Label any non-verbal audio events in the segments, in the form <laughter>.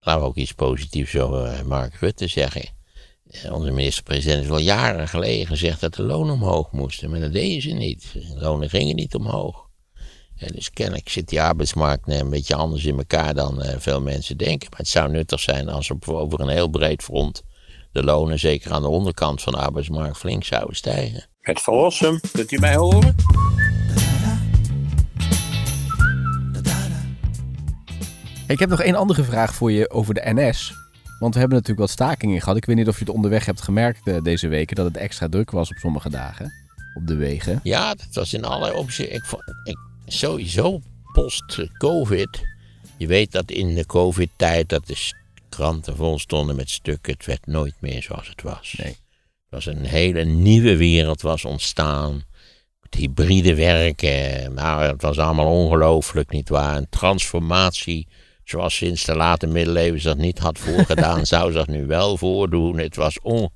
laten we ook iets positiefs over Mark Rutte zeggen. Eh, Onze minister-president is al jaren geleden gezegd dat de lonen omhoog moesten, maar dat deden ze niet. De lonen gingen niet omhoog. Ja, dus kennelijk zit die arbeidsmarkt eh, een beetje anders in elkaar dan eh, veel mensen denken. Maar het zou nuttig zijn als op, over een heel breed front de lonen, zeker aan de onderkant van de arbeidsmarkt, flink zouden stijgen. Het verlossen, kunt u mij horen? Ik heb nog één andere vraag voor je over de NS. Want we hebben natuurlijk wat stakingen gehad. Ik weet niet of je het onderweg hebt gemerkt eh, deze weken dat het extra druk was op sommige dagen op de wegen. Ja, dat was in allerlei opzichten. Ik, ik, sowieso post-COVID. Je weet dat in de COVID-tijd dat de kranten vol stonden met stukken. Het werd nooit meer zoals het was. Nee. Het was een hele nieuwe wereld was ontstaan. Het hybride werken. Nou, het was allemaal ongelooflijk, nietwaar? Een transformatie zoals sinds de late middeleeuwen dat niet had voorgedaan, <laughs> zou zich nu wel voordoen. Het was on...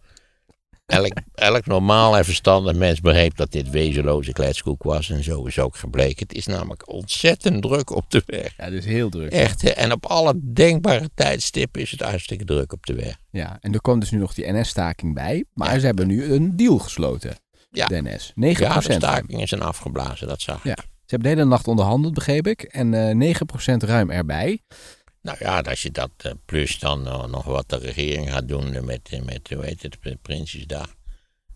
Elk, elk normaal en verstandig mens begreep dat dit wezenloze kletskoek was. En zo is ook gebleken. Het is namelijk ontzettend druk op de weg. Ja, dus heel druk. Echt, hè? en op alle denkbare tijdstippen is het hartstikke druk op de weg. Ja, en er kwam dus nu nog die NS-staking bij. Maar ze hebben nu een deal gesloten. Ja. De NS. 9%. Ja, de stakingen zijn afgeblazen, dat zag ik. Ja. Hebben de hele nacht onderhandeld, begreep ik. En eh 9% ruim erbij. Nou ja, als je dat eh, plus dan eh, nog wat de regering gaat doen eh, met, eh, met hoe heet het, eh, Prinsjesdag.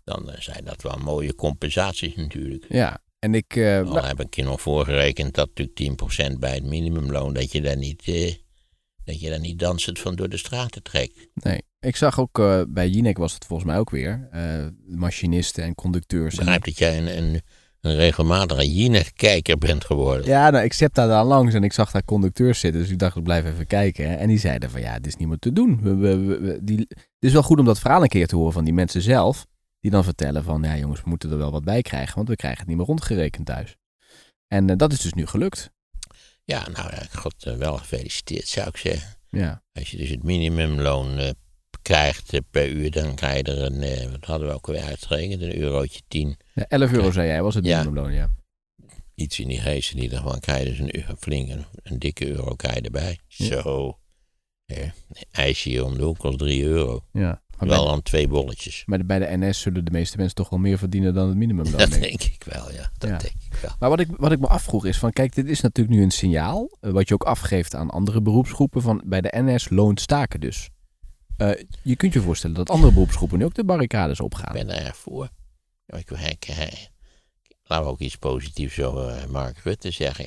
Dan eh, zijn dat wel mooie compensaties natuurlijk. Ja, en ik... eh, Al heb ik je nog voorgerekend dat natuurlijk 10% bij het minimumloon, dat je daar niet, eh, dat je daar niet dansend van door de straten trekt. nee, ik zag ook eh, bij Jinek was het volgens mij ook weer. eh, machinisten en conducteurs. Ik En, begrijp dat jij een, een, een regelmatige Jinek-kijker bent geworden. ja, nou, ik zet daar dan langs en ik zag daar conducteurs zitten. Dus ik dacht, ik blijf even kijken. hè. En die zeiden van, ja, dit is niet meer te doen. We, we, we- we- die, het is wel goed om dat verhaal een keer te horen van die mensen zelf. Die dan vertellen van, ja jongens, we moeten er wel wat bij krijgen. Want we krijgen het niet meer rondgerekend thuis. En eh, dat is dus nu gelukt. Ja, nou ja, god, eh, wel gefeliciteerd zou ik zeggen. Ja, Als je dus het minimumloon eh, krijgt eh, per uur, dan krijg je er een, eh, wat hadden we ook alweer uitgerekend, een eurotje 10. Ja, 11 euro zei jij, was het Ja. minimumloon, ja. Iets in die geest in ieder geval, krijg je dus een euro, flink een, een dikke euro krijg je erbij. Ja. Zo. Ja, ijsje hier om de hoek kost 3 euro. ja. Maar Wel dan twee bolletjes. maar bij de NS zullen de meeste mensen toch wel meer verdienen dan het minimumloon. Dat denk ik. denk ik wel, ja. Dat Ja. denk ik wel. Maar wat ik, wat ik me afvroeg is van, kijk, dit is natuurlijk nu een signaal, eh, wat je ook afgeeft aan andere beroepsgroepen, van bij de NS loont staken dus. Eh, je kunt je voorstellen dat andere beroepsgroepen nu ook de barricades opgaan. Ik ben voor. Ik, ik, ik- laten we ook iets positiefs over eh, Mark Rutte zeggen.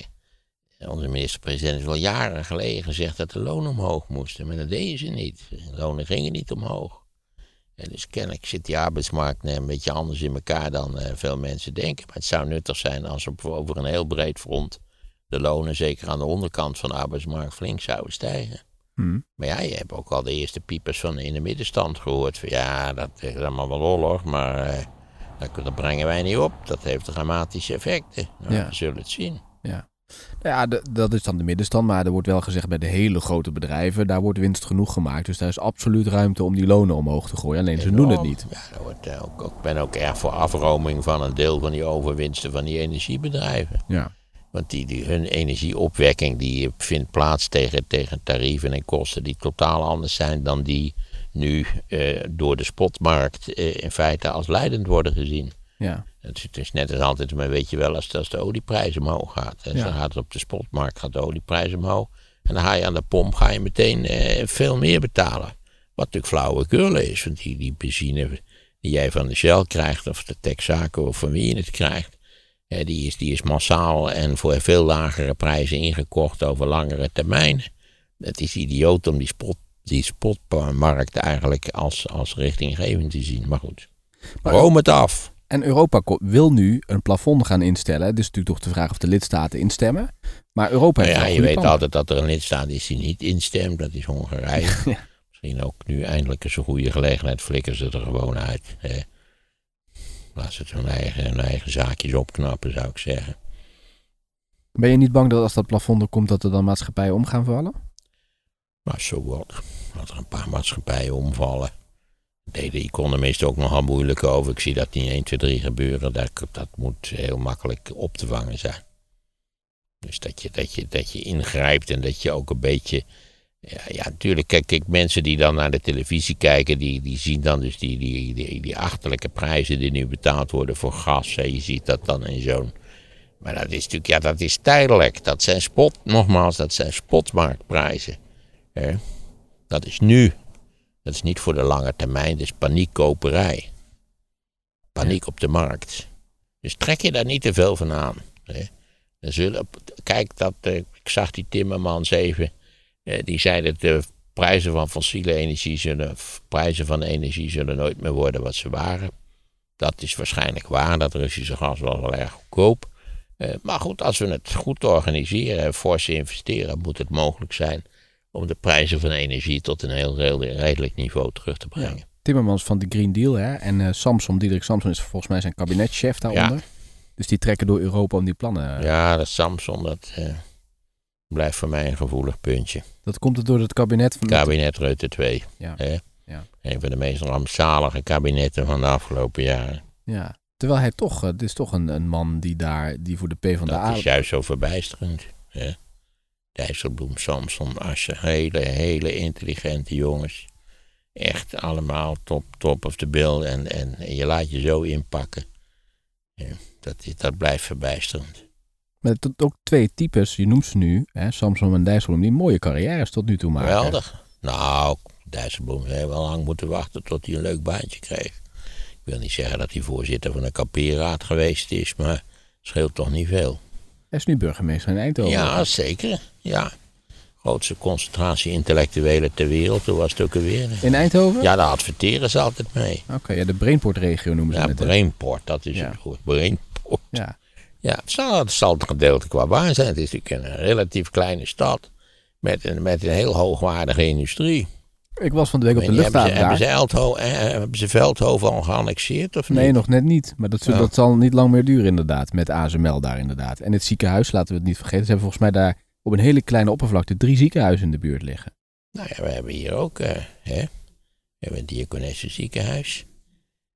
Onze minister-president is al jaren geleden gezegd dat de lonen omhoog moesten, maar dat deden ze niet. De lonen gingen niet omhoog. Ja, dus kennelijk zit die arbeidsmarkt eh, een beetje anders in elkaar dan eh, veel mensen denken. Maar het zou nuttig zijn als op, over een heel breed front de lonen, zeker aan de onderkant van de arbeidsmarkt, flink zouden stijgen. Hm. Maar ja, je hebt ook al de eerste piepers van in de middenstand gehoord. Van, ja, dat is allemaal wel oorlog, maar eh, dat, dat brengen wij niet op. Dat heeft dramatische effecten. Nou, Ja. We zullen het zien. Nou ja, de- dat is dan de middenstand, maar er wordt wel gezegd bij de hele grote bedrijven, daar wordt winst genoeg gemaakt. Dus daar is absoluut ruimte om die lonen omhoog te gooien. Alleen ze doen het niet. Ja, dat wordt, eh, ook, ook- ik ben ook erg voor afroming van een deel van die overwinsten van die energiebedrijven. Ja. Want die, die, hun energieopwekking die vindt plaats tegen, tegen tarieven en kosten die totaal anders zijn dan die nu eh, door de spotmarkt eh, in feite als leidend worden gezien. Ja. Het is, het is net als altijd, maar weet je wel, als, als de olieprijs omhoog gaat. En Ja. dan gaat het op de spotmarkt, gaat de olieprijs omhoog. En dan ga je aan de pomp, ga je meteen eh, veel meer betalen. Wat natuurlijk flauwekul is, want die, die benzine die jij van de Shell krijgt, of de Texaco, of van wie je het krijgt, die, is, die is massaal en voor veel lagere prijzen ingekocht over langere termijnen. Het is idioot om die, spot, die spotmarkt eigenlijk als, als richtinggevend te zien. Maar goed, Maar- room het af. En Europa wil nu een plafond gaan instellen. Het is natuurlijk toch de vraag of de lidstaten instemmen. Maar Europa heeft Nou ja, je weet altijd dat er een lidstaat is die niet instemt. Dat is Hongarije. <laughs> Ja. Misschien ook nu eindelijk eens een goede gelegenheid. Flikken ze er gewoon uit. Hè. Laat ze hun eigen, hun eigen zaakjes opknappen, zou ik zeggen. Ben je niet bang dat als dat plafond er komt, dat er dan maatschappijen om gaan vallen? Maar zo wat. Dat er een paar maatschappijen omvallen. Deed de economist ook nogal moeilijk over. Ik zie dat niet 1, 2, 3 gebeuren. Dat, dat moet heel makkelijk op te vangen zijn. Dus dat je, dat, je, dat je ingrijpt en dat je ook een beetje Ja, ja, natuurlijk. Kijk, kijk, mensen die dan naar de televisie kijken, die, die zien dan dus die, die, die, die achterlijke prijzen die nu betaald worden voor gas. Hè. Je ziet dat dan in zo'n. Maar dat is natuurlijk, ja, dat is tijdelijk. Dat zijn spot, nogmaals, dat zijn spotmarktprijzen. Hè. Dat is nu. Dat is niet voor de lange termijn, dat is paniekkoperij. Paniek op de markt. Dus trek je daar niet te veel van aan. Hè. Dan zullen, kijk, dat, eh, ik zag die Timmermans even. Eh, die zei dat de prijzen van fossiele energie zullen, prijzen van energie zullen nooit meer worden wat ze waren. Dat is waarschijnlijk waar. Dat Russische gas was wel erg goedkoop. Eh, maar goed, als we het goed organiseren en fors investeren, moet het mogelijk zijn om de prijzen van energie tot een heel redel- redelijk niveau terug te brengen. Timmermans van de Green Deal, hè? En eh, Samson, Diederik Samson is volgens mij zijn kabinetchef daaronder. Dus die trekken door Europa om die plannen. Ja, dat Samson, dat blijft voor mij een gevoelig puntje. Dat komt het door het kabinet van... Kabinet Rutte 2. Ja. Hè? Ja. Een van de meest rampzalige kabinetten van de afgelopen jaren. Ja. Terwijl hij toch, eh, het is toch een, een man die daar, die voor de P van de Dat A... is juist zo verbijsterend. Hè? Dijsselbloem, Samson, Asje, hele, hele intelligente jongens. Echt allemaal top, top of the bill. En, en, en je laat je zo inpakken. Ja, dat, dat blijft verbijsterend. Met ook twee types, je noemt ze nu, hè, Samson en Dijsselbloem, die mooie carrières tot nu toe maken. Geweldig. Nou, Dijsselbloem heeft wel lang moeten wachten tot hij een leuk baantje kreeg. Ik wil niet zeggen dat hij voorzitter van de kampeerraad geweest is, maar scheelt toch niet veel. Hij is nu burgemeester in Eindhoven. Ja, zeker. Ja. Grootste concentratie intellectuelen ter wereld, hoe was het ook alweer? In Eindhoven? Ja, daar adverteren ze altijd mee. Oké, ja, de Brainport-regio noemen ze Ja, het. hè? Brainport, dat is Ja. het woord. Brainport. Ja. Ja, het zal, het zal het gedeelte qua waar zijn. Het is natuurlijk een relatief kleine stad met een, met een heel hoogwaardige industrie. Ik was van de week op de hebben, luchthaven ze, daar. hebben, ze Eldho, eh, hebben ze Veldhoven al geannexeerd of Nee, niet? nog net niet. Maar dat, zal niet lang meer duren inderdaad, met ASML daar inderdaad. En het ziekenhuis, laten we het niet vergeten. Ze hebben volgens mij daar op een hele kleine oppervlakte drie ziekenhuizen in de buurt liggen. Nou ja, we hebben hier ook eh, hè? we hebben het Diakonesse ziekenhuis.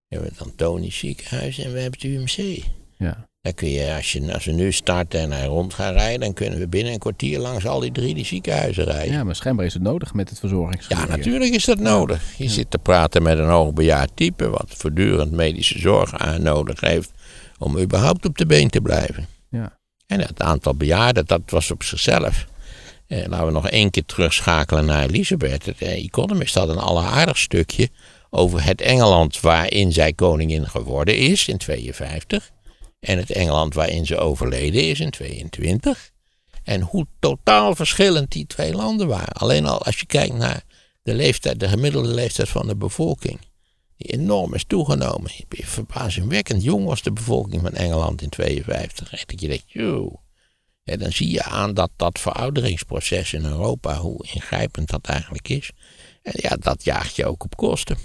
We hebben het Antonisch ziekenhuis en we hebben het UMC. Ja. Dan kun je, als, je, als we nu starten en hij rond gaan rijden, dan kunnen we binnen een kwartier langs al die drie die ziekenhuizen rijden. ja, maar schijnbaar is het nodig met het verzorgingsgebied. Ja, natuurlijk is dat nodig. Je zit te praten met een hoogbejaard type wat voortdurend medische zorg aan nodig heeft om überhaupt op de been te blijven. Ja. En het aantal bejaarden, dat was op zichzelf. Eh, laten we nog één keer terugschakelen naar Elisabeth. Het eh, Economist had een alleraardig stukje over het Engeland waarin zij koningin geworden is in 52. En het Engeland waarin ze overleden is in 22. En hoe totaal verschillend die twee landen waren. Alleen al als je kijkt naar de leeftijd, de gemiddelde leeftijd van de bevolking. Die enorm is toegenomen. Verbazingwekkend jong was de bevolking van Engeland in 52. Echt dat je denkt. En dan zie je aan dat dat verouderingsproces in Europa, hoe ingrijpend dat eigenlijk is. En ja, dat jaagt je ook op kosten.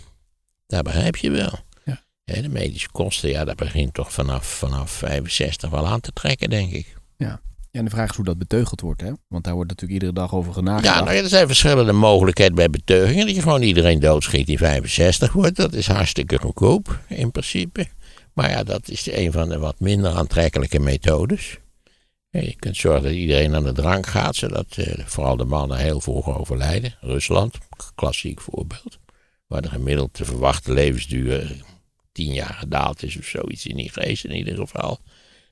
Dat begrijp je wel. De medische kosten, ja, dat begint toch vanaf, vanaf 65 wel aan te trekken, denk ik. Ja, en de vraag is hoe dat beteugeld wordt, hè? Want daar wordt natuurlijk iedere dag over genagedacht. Ja, nou ja, er zijn verschillende mogelijkheden bij beteugingen. Dat je gewoon iedereen doodschiet die 65 wordt. Dat is hartstikke goedkoop, in principe. Maar ja, dat is een van de wat minder aantrekkelijke methodes. Je kunt zorgen dat iedereen aan de drank gaat, zodat eh, vooral de mannen heel vroeg overlijden. Rusland, klassiek voorbeeld. Waar de gemiddeld te verwachte levensduur tien jaar gedaald is of zoiets in die geest in ieder geval.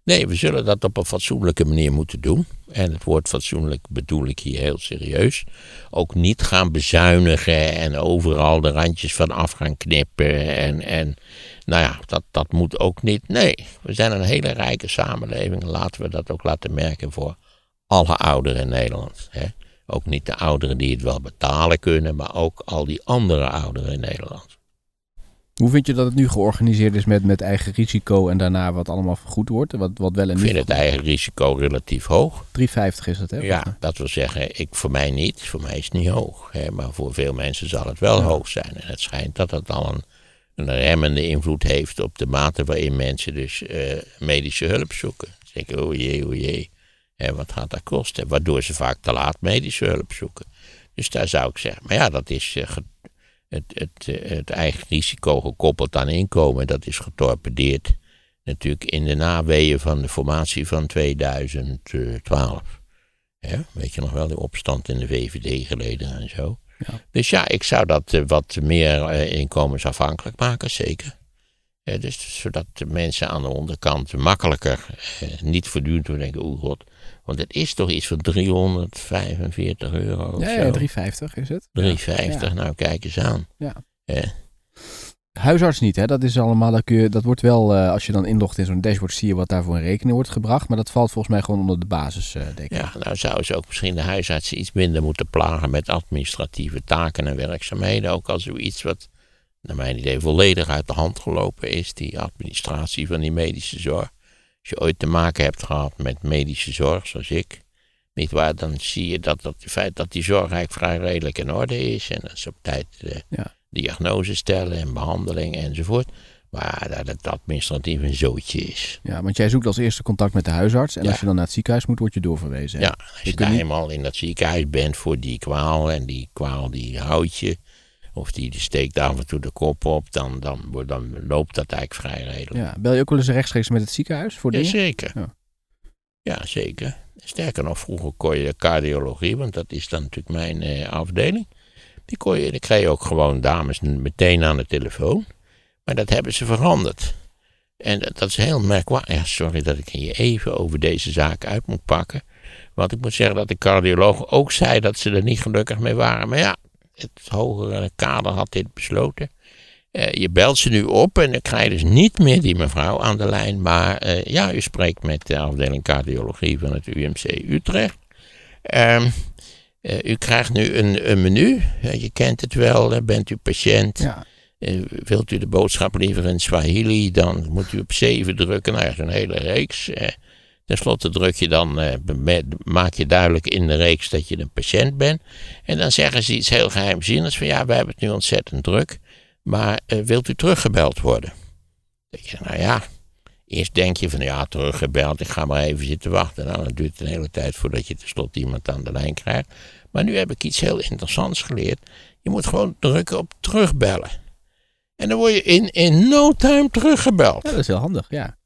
Nee, we zullen dat op een fatsoenlijke manier moeten doen. En het woord fatsoenlijk bedoel ik hier heel serieus. Ook niet gaan bezuinigen en overal de randjes van af gaan knippen. En, en nou ja, dat, dat moet ook niet. Nee, we zijn een hele rijke samenleving. Laten we dat ook laten merken voor alle ouderen in Nederland. Hè? Ook niet de ouderen die het wel betalen kunnen, maar ook al die andere ouderen in Nederland. Hoe vind je dat het nu georganiseerd is met, met eigen risico en daarna wat allemaal vergoed wordt? Wat, wat wel en Ik niet. vind het eigen risico relatief hoog. 3,50 is het, hè? Ja, dat wil zeggen, ik, voor mij niet. Voor mij is het niet hoog. Hè, maar voor veel mensen zal het wel hoog zijn. En het schijnt dat het al een, een remmende invloed heeft op de mate waarin mensen dus eh, medische hulp zoeken. Ze denken, oh jee, oh jee. En wat gaat dat kosten? Waardoor ze vaak te laat medische hulp zoeken. Dus daar zou ik zeggen, maar ja, dat is eh, het, het, eh, het eigen risico gekoppeld aan inkomen. Dat is getorpedeerd natuurlijk in de naweeën van de formatie van 2012. Ja, weet je nog wel, de opstand in de VVD geleden en zo. Ja. Dus ja, ik zou dat eh, wat meer eh, inkomensafhankelijk maken, zeker. Eh, dus zodat de mensen aan de onderkant makkelijker eh, niet voortdurend denken, oeh god. Want het is toch iets van 345 euro of Ja, zo. ja 350 is het. 350, Ja. nou kijk eens aan. Ja. Eh, Huisarts niet, hè? Dat is allemaal, dat, kun je, dat wordt wel, als je dan inlogt in zo'n dashboard, zie je wat daarvoor in rekening wordt gebracht. Maar dat valt volgens mij gewoon onder de basis, denk ik. ja, nou zouden ze ook misschien de huisartsen iets minder moeten plagen met administratieve taken en werkzaamheden. Ook als zoiets wat, naar mijn idee, volledig uit de hand gelopen is, die administratie van die medische zorg. Als je ooit te maken hebt gehad met medische zorg, zoals ik, niet waar, dan zie je dat, dat het feit dat die zorg eigenlijk vrij redelijk in orde is. En dat ze op tijd eh, Ja. diagnose stellen en behandeling enzovoort. Maar dat het administratief een zootje is. Ja, want jij zoekt als eerste contact met de huisarts. En Ja. als je dan naar het ziekenhuis moet, word je doorverwezen. hè? Ja, als je, daar niet- eenmaal in dat ziekenhuis bent voor die kwaal en die kwaal die houdt je, of die, die steekt af en toe de kop op, dan, dan, dan loopt dat eigenlijk vrij redelijk. Ja, Bel je ook wel eens rechtstreeks met het ziekenhuis voor dingen? Jazeker. Ja. Ja. zeker. Sterker nog, vroeger kon je de cardiologie, want dat is dan natuurlijk mijn eh, afdeling. Die, kon je, die kreeg je ook gewoon dames meteen aan de telefoon. Maar dat hebben ze veranderd. En dat, dat is heel merkwaardig. Ja, sorry dat ik je even over deze zaak uit moet pakken. Want ik moet zeggen dat de cardioloog ook zei dat ze er niet gelukkig mee waren. Maar ja, het hogere kader had dit besloten. Eh, je belt ze nu op en dan krijg je dus niet meer die mevrouw aan de lijn. Maar eh, ja, u spreekt met de afdeling cardiologie van het UMC Utrecht. Ehm, eh, u krijgt nu een, een menu. Je kent het wel, bent u patiënt. Ja. Wilt u de boodschap liever in Swahili, dan moet u op 7 drukken. Nou ja, zo'n hele reeks. Ten slotte druk je dan, eh, maak je duidelijk in de reeks dat je een patiënt bent. En dan zeggen ze iets heel geheimzinnigs van ja, we hebben het nu ontzettend druk. Maar eh, wilt u teruggebeld worden? Dan denk je, nou ja, eerst denk je van ja, teruggebeld, ik ga maar even zitten wachten. Nou, dan duurt het een hele tijd voordat je tenslotte iemand aan de lijn krijgt. Maar nu heb ik iets heel interessants geleerd. Je moet gewoon drukken op terugbellen. En dan word je in, in no time teruggebeld. Ja, dat is heel handig, ja.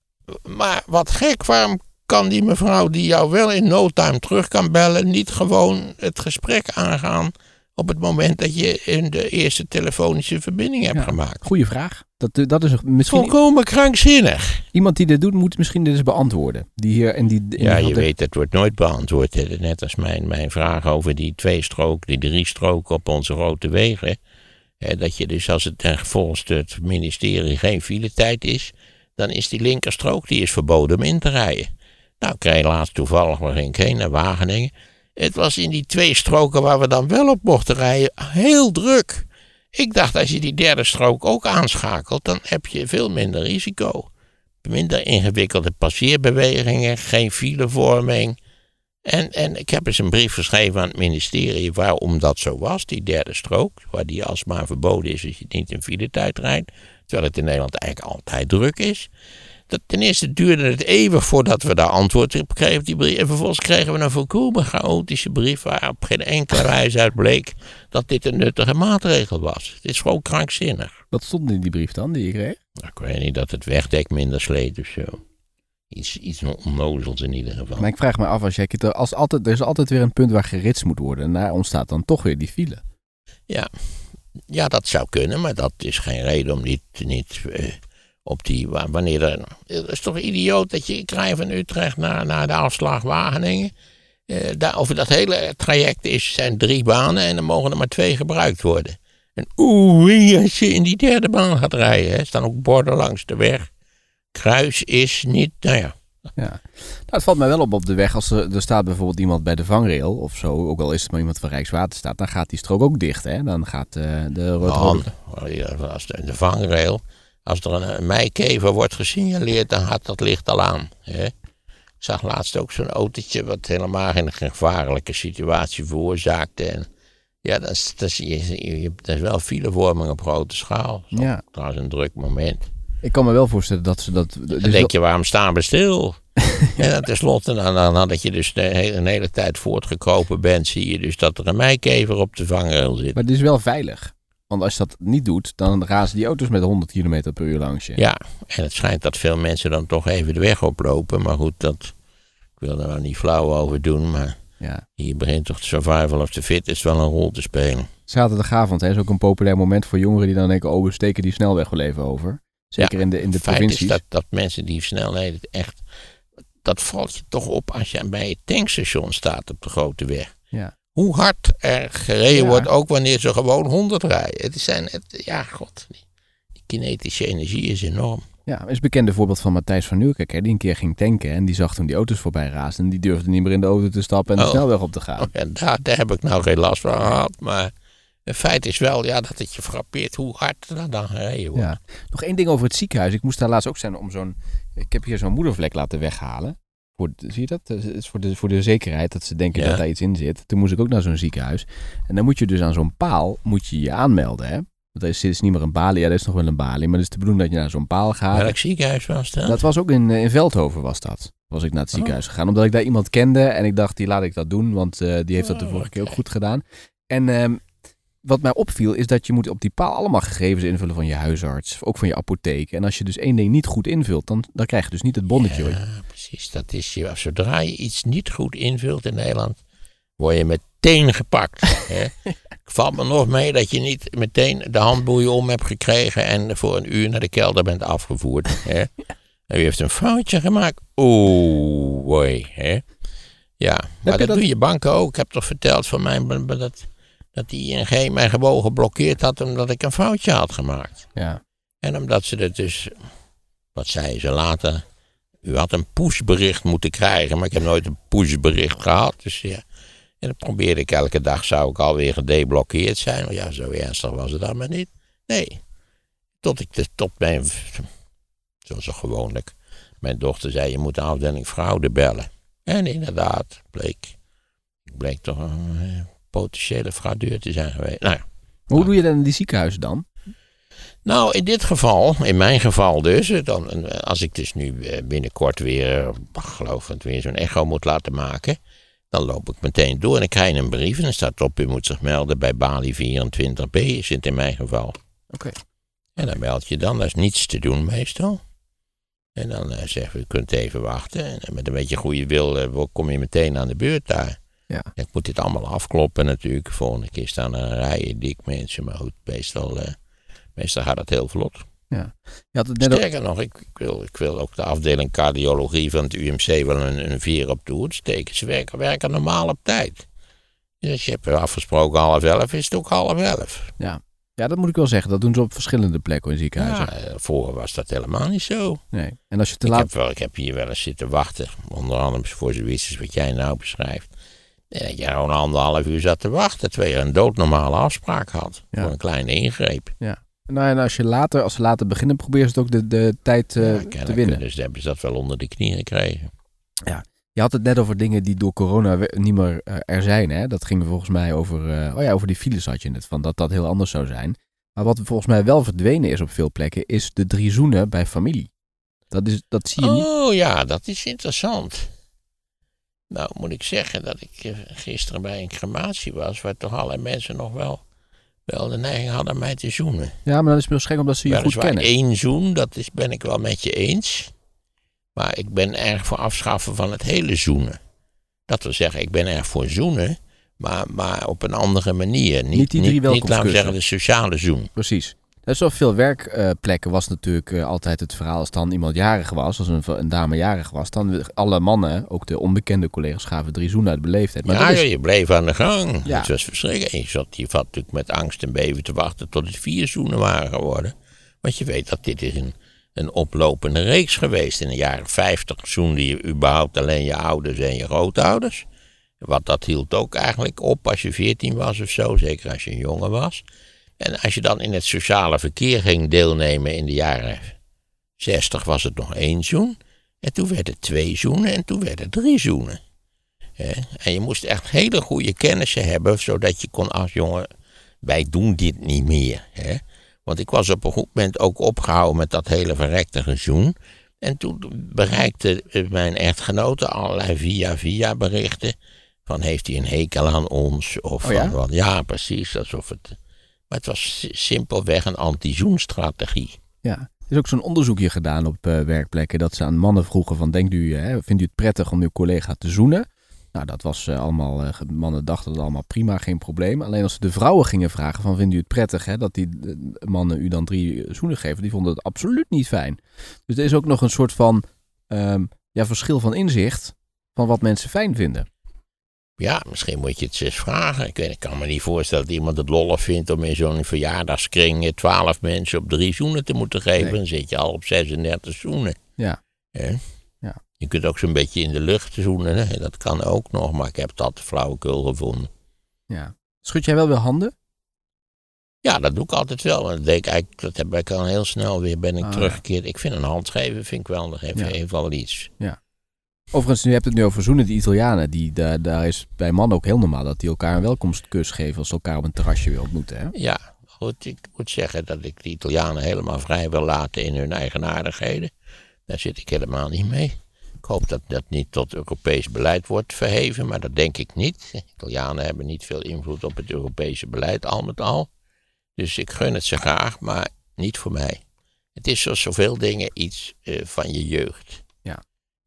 Maar wat gek, waarom kan die mevrouw die jou wel in no time terug kan bellen, niet gewoon het gesprek aangaan op het moment dat je in de eerste telefonische verbinding hebt Ja. gemaakt? Goeie vraag. Dat, eh, dat is misschien Volkomen krankzinnig. iemand die dit doet, moet misschien dit eens beantwoorden. Die hier en die. Ja, je weet, het wordt nooit beantwoord. hè. Net als mijn, mijn vraag over die twee strook, die drie stroken op onze grote wegen. Hè, Dat je dus als het volgens het ministerie geen filetijd is, dan is die linkerstrook die is verboden om in te rijden. Nou, ik kreeg laatst toevallig waar ging ik naar Wageningen. Het was in die twee stroken waar we dan wel op mochten rijden heel druk. Ik dacht, als je die derde strook ook aanschakelt, dan heb je veel minder risico. Minder ingewikkelde passeerbewegingen, geen filevorming. En, en ik heb eens een brief geschreven aan het ministerie waarom dat zo was, die derde strook. Waar die alsmaar verboden is als je niet in filetijd rijdt. Terwijl het in Nederland eigenlijk altijd druk is. Dat, ten eerste duurde het even voordat we daar antwoord op kregen op die brief. En vervolgens kregen we een volkomen chaotische brief waar op geen enkele wijze uit bleek dat dit een nuttige maatregel was. Het is gewoon krankzinnig. Wat stond in die brief dan die je kreeg? Nou, ik weet niet dat het wegdek minder sleet of zo. Iets, iets onnozels in ieder geval. Maar ik vraag me af, als jij, het- als altijd, er is altijd weer een punt waar geritst moet worden. En daar ontstaat dan toch weer die file. Ja, dat zou kunnen, maar dat is geen reden om niet, niet eh, op die. wa- Wanneer er. Het is toch idioot dat je. Ik rij van Utrecht naar, naar de afslag Wageningen. Eh, daar, over dat hele traject is, zijn drie banen en er mogen er maar twee gebruikt worden. En oeh, als je in die derde baan gaat rijden, hè, staan ook borden langs de weg. Kruis is niet. Nou ja, Ja. Nou, het valt mij wel op op de weg. Als er, er staat bijvoorbeeld iemand bij de vangrail of zo, ook al is het maar iemand van Rijkswaterstaat, dan gaat die strook ook dicht. Hè? Dan gaat eh, de rood Dan, als de, de vangrail, als er een, een meikever wordt gesignaleerd, dan gaat dat licht al aan. Hè? Ik zag laatst ook zo'n autootje wat helemaal geen gevaarlijke situatie veroorzaakte. En ja, dat is, dat, is, je, dat is wel filevorming op grote schaal. Dat Ja. Trouwens een druk moment. Ik kan me wel voorstellen dat ze dat... Dan dus denk je, waarom staan we stil? <laughs> En dan tenslotte, dan, dan, nadat je dus de hele, een hele tijd voortgekropen bent, zie je dus dat er een meikever op de vangrail zit. Maar het is wel veilig. Want als je dat niet doet, dan razen die auto's met 100 km per uur langs je. Ja, en het schijnt dat veel mensen dan toch even de weg oplopen. Maar goed, dat, ik wil er wel niet flauw over doen. Maar Ja. Hier begint toch de survival of the fittest wel een rol te spelen. Zaterdagavond hè, is ook een populair moment voor jongeren die dan denken, oh, we steken die snelweg wel even over. Zeker in de, in de feit provincies. is dat, dat mensen die snelheden echt... Dat valt je toch op als je bij het tankstation staat op de grote weg. Ja. Hoe hard er gereden Ja. wordt, ook wanneer ze gewoon 100 rijden. Het zijn, het, ja, god, die, die kinetische energie is enorm. Ja, is een bekende voorbeeld van Matthijs van Nieuwkerk, hè, die een keer ging tanken en die zag toen die auto's voorbij raasden en die durfde niet meer in de auto te stappen en de Oh. snelweg op te gaan. Oh, ja, daar, daar heb ik nou geen last van gehad. Maar het feit is wel ja, dat het je frappeert hoe hard er dan gereden wordt. Ja. Nog één ding over het ziekenhuis. Ik moest daar laatst ook zijn om zo'n... Ik heb hier zo'n moedervlek laten weghalen. Voor, zie je dat? Het is voor de, voor de zekerheid dat ze denken Ja. dat daar iets in zit. Toen moest ik ook naar zo'n ziekenhuis. En dan moet je dus aan zo'n paal moet je je aanmelden, hè? Want er is, is niet meer een balie. Ja, er is nog wel een balie. Maar het is de bedoeling dat je naar zo'n paal gaat. Welk ziekenhuis was dat? Dat was ook in, eh, in Veldhoven was dat. Was ik naar het Oh. ziekenhuis gegaan. Omdat ik daar iemand kende. En ik dacht, die laat ik dat doen. Want eh, die heeft dat de Oh, vorige keer ook goed gedaan. En ehm, wat mij opviel is dat je moet op die paal allemaal gegevens invullen van je huisarts. Ook van je apotheek. En als je dus één ding niet goed invult, dan, dan krijg je dus niet het bonnetje. hoor. Ja, precies. Dat is je, zodra je iets niet goed invult in Nederland, word je meteen gepakt. <laughs> hè. Ik valt me nog mee dat je niet meteen de handboeien om hebt gekregen en voor een uur naar de kelder bent afgevoerd. <laughs> Hè. En u heeft een foutje gemaakt. Oeh. Hè. Ja, maar dat, dat- doen je banken ook. Ik heb toch verteld van mij b- b- dat, dat die ING mij gewoon geblokkeerd had omdat ik een foutje had gemaakt. Ja. En omdat ze dat dus, wat zeiden ze later, u had een pushbericht moeten krijgen, maar ik heb nooit een pushbericht gehad. Dus ja, en dan probeerde ik elke dag, zou ik alweer gedeblokkeerd zijn. Maar ja, zo ernstig was het dan maar niet. Nee, tot ik de, tot mijn, zoals gewoonlijk, mijn dochter zei, je moet de afdeling fraude bellen. En inderdaad, bleek, ik bleek toch een eh, potentiële fraudeur te zijn geweest. Nou ja. Maar hoe doe je dat in die ziekenhuizen dan? Nou, in dit geval, in mijn geval dus, dan, eh, als ik dus nu eh, binnenkort weer, eh, geloof ik, weer zo'n echo moet laten maken, dan loop ik meteen door en dan krijg een brief en dan staat op, u moet zich melden bij Bali 24b, is het in mijn geval. Oké. En dan meld je dan, dat is niets te doen meestal. En dan zeggen we, u kunt even wachten. En met een beetje goede wil kom je meteen aan de beurt daar. Ja. Ik moet dit allemaal afkloppen natuurlijk. Volgende keer staan er rijen dik mensen. Maar goed, meestal, eh, meestal gaat het heel vlot. Je had het net ook- Sterker nog, ik, ik, wil, ik wil ook de afdeling cardiologie van het UMC wel een, een vier op de hoed steken. Ze werken, werken normaal op tijd. Dus je hebt afgesproken half elf, is het ook half elf. ja, dat moet ik wel zeggen. Dat doen ze op verschillende plekken in ziekenhuizen. Ja, eh, vroeger was dat helemaal niet zo. Nee. En als je te Ik laat... heb, wel, ik heb hier wel eens zitten wachten. Onder andere voor zoiets als wat jij nou beschrijft. En dat je gewoon anderhalf uur zat te wachten. Terwijl je een doodnormale afspraak had. Ja. Voor een kleine ingreep. Nou, en als je later, als ze later beginnen, probeer ze het ook de, de tijd eh, Ja, te winnen. Dus hebben ze dat wel onder de knie gekregen. Je had het net over dingen die door corona niet meer eh, er zijn. Hè? Dat ging volgens mij over, eh, oh ja, over die files had je het, van dat dat heel anders zou zijn. Maar wat volgens mij wel verdwenen is op veel plekken, is de drie zoenen bij familie. Dat, is, dat zie je niet. Oh ja, dat is interessant. Nou moet ik zeggen dat ik eh, gisteren bij een crematie was. Waar toch allerlei mensen nog wel, wel de neiging hadden mij te zoenen. Ja, maar dat is misschien omdat ze je goed kennen. één zoen, dat is, ben ik wel met je eens. Maar ik ben erg voor afschaffen van het hele zoenen. Dat wil zeggen, ik ben erg voor zoenen, maar, maar op een andere manier. Niet, Niet die drie niet, niet, laten we zeggen, de sociale zoen. Precies. Is op veel werkplekken was natuurlijk eh, altijd het verhaal als dan iemand jarig was, als een, een dame jarig was, dan alle mannen, ook de onbekende collega's, gaven drie zoenen uit beleefdheid. Maar ja, dat is, je bleef aan de gang. Ja. Het was verschrikkelijk. Je zat, natuurlijk met angst en beven te wachten tot het vier zoenen waren geworden. Want je weet dat dit is een, een oplopende reeks geweest. In de jaren 50 zoende je überhaupt alleen je ouders en je grootouders. Wat dat hield ook eigenlijk op als je 14 was of zo, zeker als je een jongen was. En als je dan in het sociale verkeer ging deelnemen in de jaren 60 was het nog één zoen. En toen werd het twee zoenen en toen werd het drie zoenen. En je moest echt hele goede kennissen hebben, zodat je kon als jongen, wij doen dit niet meer. Hè? Want ik was op een goed moment ook opgehouden met dat hele verrekte gezoen. En toen bereikte mijn echtgenote allerlei via-via berichten. Van heeft hij een hekel aan ons? Of Oh ja? van, wat- ja, precies. Alsof het, maar het was si- simpelweg een anti-zoenstrategie. ja. Er is ook zo'n onderzoekje gedaan op eh, werkplekken dat ze aan mannen vroegen van, denkt u, hè, vindt u het prettig om uw collega te zoenen? Nou, dat was eh, allemaal, eh, mannen dachten dat allemaal prima, geen probleem. Alleen als ze de vrouwen gingen vragen van, vinden u het prettig hè, dat die eh, mannen u dan drie eh, zoenen geven? Die vonden het absoluut niet fijn. Dus er is ook nog een soort van ehm, ja, verschil van inzicht van wat mensen fijn vinden. Ja, misschien moet je het eens vragen. Ik, weet, ik kan me niet voorstellen dat iemand het lollig vindt om in zo'n verjaardagskring eh, twaalf mensen op drie zoenen te moeten geven. Nee. Dan zit je al op 36 zoenen. Ja. Ja. Je kunt ook zo'n beetje in de lucht zoenen. Hè? Dat kan ook nog, maar ik heb dat flauwekul gevonden. Ja. Schud jij wel weer handen? Ja, dat doe ik altijd wel. Dat, deed ik eigenlijk, dat heb ik al heel snel weer ben ik Ah, teruggekeerd. Ik vind een hand geven vind ik wel, dat heeft, Ja. wel iets. Overigens, nu hebt het nu over zoenen, die Italianen. Die, daar, daar is bij mannen ook heel normaal dat die elkaar een welkomstkus geven als ze elkaar op een terrasje weer ontmoeten. Hè? Ja, goed, ik moet zeggen dat ik de Italianen helemaal vrij wil laten in hun eigenaardigheden. Daar zit ik helemaal niet mee. Ik hoop dat dat niet tot Europees beleid wordt verheven, maar dat denk ik niet. De Italianen hebben niet veel invloed op het Europese beleid, al met al. Dus ik gun het ze graag, maar niet voor mij. Het is zoals zoveel dingen iets eh, van je jeugd. Ja.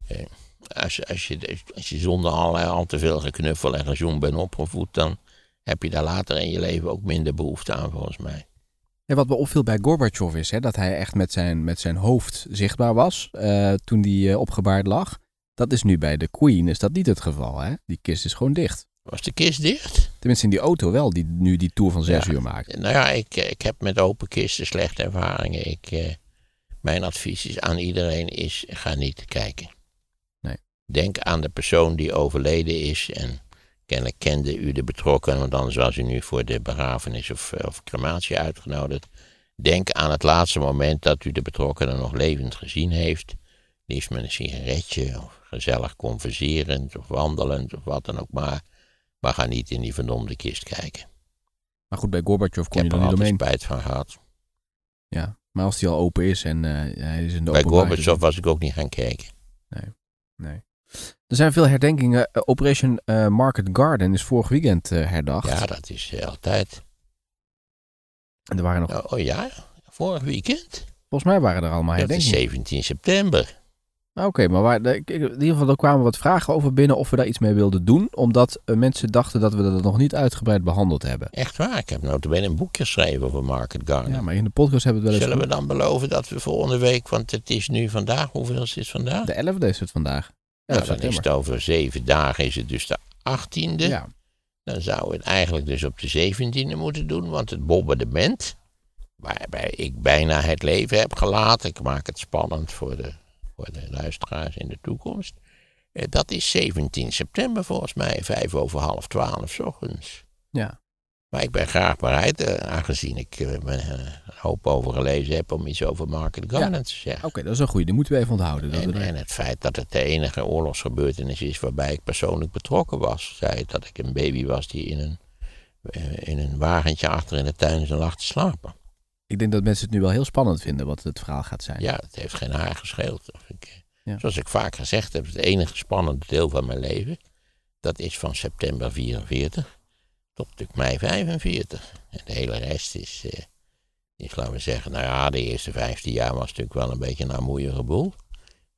Eh, als, je- als, je, als je zonder al, al te veel geknuffel en gezoen bent opgevoed, dan heb je daar later in je leven ook minder behoefte aan, volgens mij. Ja, wat me opviel bij Gorbachev is hè, dat hij echt met zijn, met zijn hoofd zichtbaar was eh, toen hij eh, opgebaard lag. Dat is nu bij de Queen is dat niet het geval. Hè? Die kist is gewoon dicht. Was de kist dicht? Tenminste in die auto wel, die nu die tour van zes Ja. uur maakt. Nou ja, ik, ik heb met open kisten slechte ervaringen. Ik, eh, mijn advies is aan iedereen is, ga niet kijken. Nee. Denk aan de persoon die overleden is en kennelijk kende u de betrokkenen, want anders was u nu voor de begrafenis of, eh, of crematie uitgenodigd. Denk aan het laatste moment dat u de betrokkenen nog levend gezien heeft. Liefst met een sigaretje of gezellig converserend of wandelend of wat dan ook maar. Maar ga niet in die verdomde kist kijken. Maar goed, bij Gorbachev Ik kon je heb er er niet altijd omheen. spijt van gehad. Ja. Maar als die al open is en eh, hij is in de Bij Gorbachev was ik ook niet gaan kijken. Nee. Er zijn veel herdenkingen. Eh, Operation eh, Market Garden is vorig weekend eh, herdacht. Ja, dat is altijd. En er waren nog, Oh, oh ja, vorig weekend. volgens mij waren er allemaal Dat is herdenkingen. 17 september. Ah, Oké, maar waar, in ieder geval er kwamen wat vragen over binnen of we daar iets mee wilden doen. Omdat mensen dachten dat we dat nog niet uitgebreid behandeld hebben. Echt waar, ik heb notabene een boek geschreven over Market Garden. Ja, maar in de podcast hebben we het wel eens... Zullen we dan beloven dat we volgende week, want het is nu vandaag, hoeveel is het vandaag? De 11e is het vandaag. 11 nou, dan is het over zeven dagen, is het dus de 18e. Ja, Dan zouden we het eigenlijk dus op de 17e moeten doen, want het bombardement, waarbij ik bijna het leven heb gelaten, ik maak het spannend voor de, voor de luisteraars in de toekomst, eh, dat is 17 september volgens mij, vijf over half twaalf 's ochtends. ja. Maar ik ben graag bereid, eh, aangezien ik eh, me eh, een hoop over gelezen heb, om iets over Market Garden te zeggen. Oké, dat is een goede. Die moeten we even onthouden. Dat En, er- het feit dat het de enige oorlogsgebeurtenis is waarbij ik persoonlijk betrokken was. Zei dat ik een baby was die in een, in een wagentje achter in de tuin lag te slapen. Ik denk dat mensen het nu wel heel spannend vinden wat het verhaal gaat zijn. Ja, het heeft geen haar gescheeld. Of ik, Ja. Zoals ik vaak gezegd heb, het enige spannende deel van mijn leven. Dat is van september 44 tot natuurlijk mei 45. En de hele rest is, eh, is, laten we zeggen, nou ja, de eerste 15 jaar was natuurlijk wel een beetje een armoeige boel.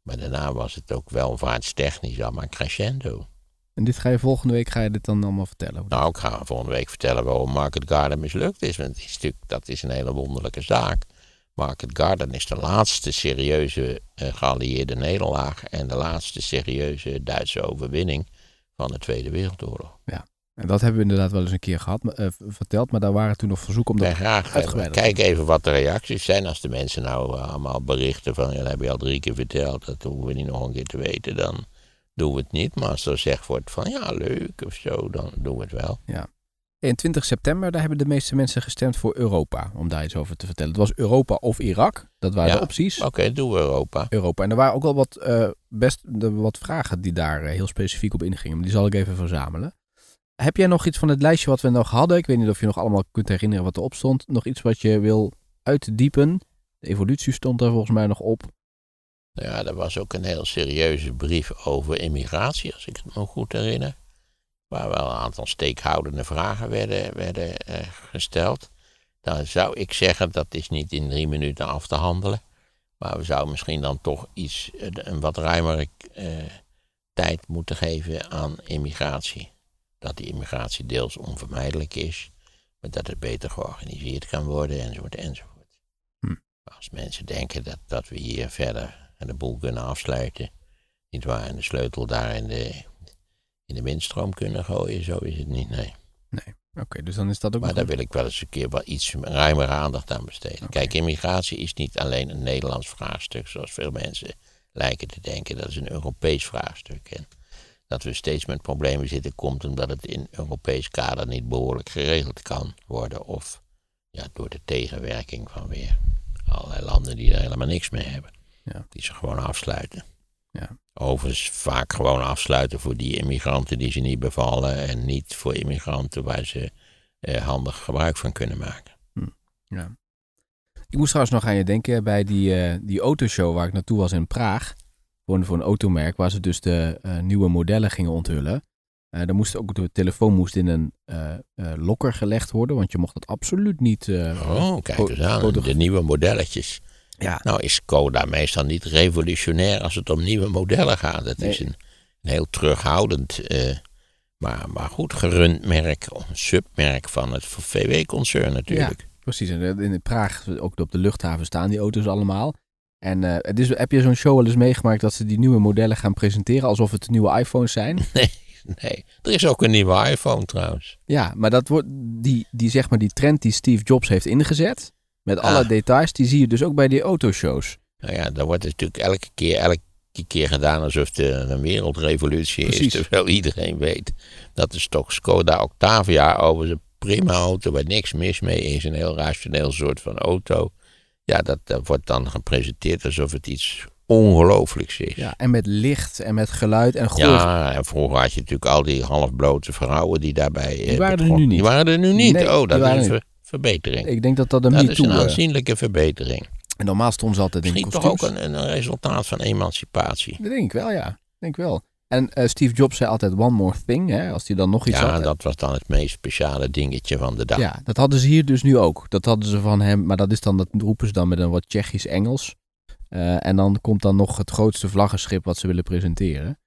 Maar daarna was het ook welvaartstechnisch allemaal crescendo. En dit ga je volgende week ga je dit dan allemaal vertellen. Nou, ik ga volgende week vertellen waarom Market Garden mislukt is. Want het is natuurlijk, dat is een hele wonderlijke zaak. Market Garden is de laatste serieuze eh, geallieerde nederlaag. En de laatste serieuze Duitse overwinning van de Tweede Wereldoorlog. En dat hebben we inderdaad wel eens een keer gehad, eh, verteld. Maar daar waren toen nog verzoeken om dat... ben graag, kijk even wat de reacties zijn. Als de mensen nou eh, allemaal berichten van, ja, dat heb je al drie keer verteld. Dat hoeven we niet nog een keer te weten. Dan doen we het niet. Maar als er gezegd wordt van, ja, leuk of zo, dan doen we het wel. In 20 september, daar hebben de meeste mensen gestemd voor Europa. Om daar iets over te vertellen. Het was Europa of Irak. Dat waren Ja. de opties. Oké, doen we Europa. Europa. En er waren ook wel wat, eh, best de, wat vragen die daar heel specifiek op ingingen. Maar die zal ik even verzamelen. Heb jij nog iets van het lijstje wat we nog hadden? Ik weet niet of je nog allemaal kunt herinneren wat erop stond. Nog iets wat je wil uitdiepen? De evolutie stond daar volgens mij nog op. Ja, er was ook een heel serieuze brief over immigratie, als ik het me goed herinner. Waar wel een aantal steekhoudende vragen werden, werden eh, gesteld. Dan zou ik zeggen, dat is niet in drie minuten af te handelen. Maar we zouden misschien dan toch iets, eh, een wat ruimere eh, tijd moeten geven aan immigratie. Dat die immigratie deels onvermijdelijk is, maar dat het beter georganiseerd kan worden, enzovoort, enzovoort. Hm. Als mensen denken dat, dat we hier verder de boel kunnen afsluiten, niet waar, en de sleutel daar in de, in de windstroom kunnen gooien, zo is het niet, nee. Nee. Oké, dus dan is dat ook Maar daar goed. wil ik wel eens een keer wat iets ruimer aandacht aan besteden. Kijk, immigratie is niet alleen een Nederlands vraagstuk, zoals veel mensen lijken te denken. Dat is een Europees vraagstuk. En dat we steeds met problemen zitten, komt omdat het in Europees kader niet behoorlijk geregeld kan worden. Of ja, door de tegenwerking van weer allerlei landen die er helemaal niks mee hebben. Ja. Die ze gewoon afsluiten. Ja. Overigens vaak gewoon afsluiten voor die immigranten die ze niet bevallen. En niet voor immigranten waar ze eh, handig gebruik van kunnen maken. Ja. Ik moest trouwens nog aan je denken bij die, eh, die autoshow waar ik naartoe was in Praag. Voor een, voor een automerk waar ze dus de eh, nieuwe modellen gingen onthullen. Eh daar moest ook de telefoon moest in een eh, eh, lokker gelegd worden, want je mocht het absoluut niet. Oh, kijk eens aan. De nieuwe modelletjes. Ja, Nou is Skoda meestal niet revolutionair als het om nieuwe modellen gaat. Het is een, een heel terughoudend, maar, maar goed gerund merk. Een submerk van het VW-concern natuurlijk. precies. En eh, in Praag, ook op de luchthaven, staan die auto's allemaal. En eh, het is, heb je zo'n show wel eens meegemaakt dat ze die nieuwe modellen gaan presenteren alsof het nieuwe iPhones zijn? <laughs> Nee, nee. Er is ook een nieuwe iPhone trouwens. Ja, maar dat wordt die, die, zeg maar, die trend die Steve Jobs heeft ingezet, met alle Ah. details, die zie je dus ook bij die autoshows. Nou ja, dan wordt het natuurlijk elke keer, elke keer gedaan alsof er een wereldrevolutie Precies. is. Terwijl iedereen weet dat de stok Skoda Octavia overigens een prima auto waar niks mis mee is. Een heel rationeel soort van auto. Ja, dat, dat wordt dan gepresenteerd alsof het iets ongelooflijks is. Ja, en met licht en met geluid en goh. Ja, en vroeger had je natuurlijk al die halfblote vrouwen die daarbij... eh, Die waren er nu niet. Die waren er nu niet. Nee, oh, dat is een er ver- verbetering. Ik denk dat dat een dat is een aanzienlijke verbetering. en normaal stonden ze altijd in Misschien toch kostuums. ook een, een resultaat van emancipatie. Dat denk ik wel, ja. Denk ik wel. En eh, Steve Jobs zei altijd one more thing, hè, als hij dan nog iets Ja, had. dat was dan het meest speciale dingetje van de dag. Ja, dat hadden ze hier dus nu ook. Dat hadden ze van hem, maar dat is dan, dat roepen ze dan met een wat Tsjechisch Engels. Eh, en dan komt dan nog het grootste vlaggenschip wat ze willen presenteren.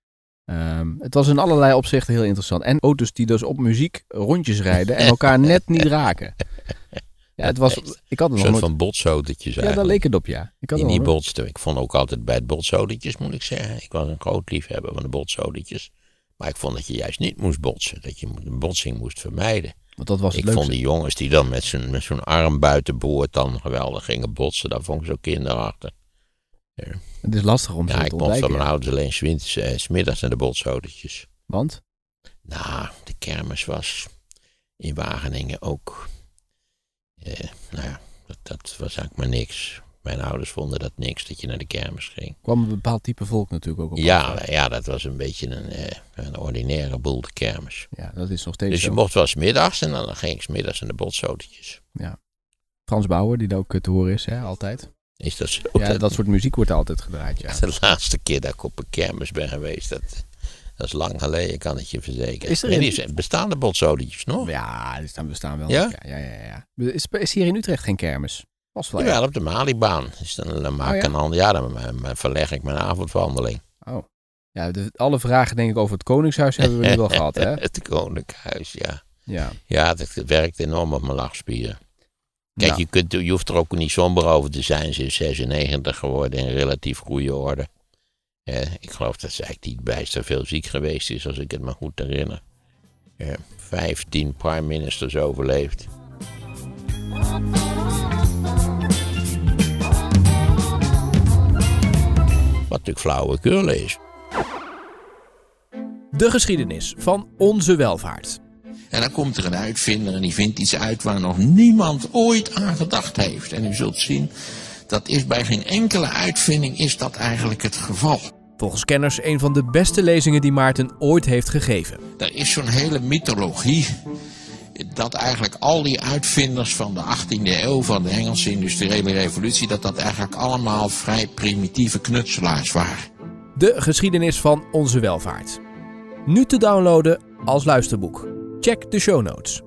Ehm, het was in allerlei opzichten heel interessant. En auto's die dus op muziek rondjes rijden en elkaar net niet raken. <laughs> Ja, het was, ik had Een soort nooit... van botsautootjes Ja, daar leek het op, ja. Ik had die niet nog botsten. Ik vond ook altijd bij het botsautootjes, moet ik zeggen. Ik was een groot liefhebber van de botsautootjes. Maar ik vond dat je juist niet moest botsen. Dat je een botsing moest vermijden. Want dat was het Ik vond die jongens die dan met zo'n met zo'n arm buiten boord dan geweldig gingen botsen. Dat vond ik zo kinderachtig. Het is lastig om Ja, te ik mocht van mijn ouders alleen smiddags, eh, smiddags naar de botsautootjes. Want? Nou, de kermis was in Wageningen ook. Eh, nou ja, dat, dat was eigenlijk maar niks. Mijn ouders vonden dat niks dat je naar de kermis ging. kwam een bepaald type volk natuurlijk ook op. Ja, ja, dat was een beetje een, eh, een ordinaire boel, de kermis. Ja, dat is nog steeds Dus je zo. mocht wel 's middags en dan ging ik 's middags naar de botsautootjes. Frans Bauer, die daar ook eh, te horen is, hè, altijd. Is dat zo? Ja, dat soort muziek wordt altijd gedraaid, ja. <laughs> De laatste keer dat ik op een kermis ben geweest, dat, dat is lang geleden, kan ik je verzekeren. Is er Nee, zijn bestaande botsautootjes nog? Ja, die staan, bestaan wel. Ja? Ja, ja, ja. ja. Is, is hier in Utrecht geen kermis? Was wel, ja. Jawel, op de Malibaan. Dus dan, dan maak Oh, ik ja? een ja, dan, dan verleg ik mijn avondwandeling. Oh. Ja, de, alle vragen denk ik over het Koningshuis hebben we nu wel <laughs> gehad, hè? Het Koninkhuis, ja. Ja. Ja, dat werkt enorm op mijn lachspieren. Kijk, Nou, je, kunt, je hoeft er ook niet somber over te zijn. Ze is 96 geworden in relatief goede orde. Eh, ik geloof dat ze eigenlijk niet bijster veel ziek geweest is, als ik het me goed herinner. Eh, 15 prime ministers overleefd. Wat natuurlijk flauwekul is. De geschiedenis van onze welvaart. En dan komt er een uitvinder en die vindt iets uit waar nog niemand ooit aan gedacht heeft. En u zult zien, dat is bij geen enkele uitvinding is dat eigenlijk het geval. Volgens kenners een van de beste lezingen die Maarten ooit heeft gegeven. Er is zo'n hele mythologie dat eigenlijk al die uitvinders van de 18e eeuw, van de Engelse industriële revolutie, dat dat eigenlijk allemaal vrij primitieve knutselaars waren. De geschiedenis van onze welvaart. Nu te downloaden als luisterboek. Check de show notes.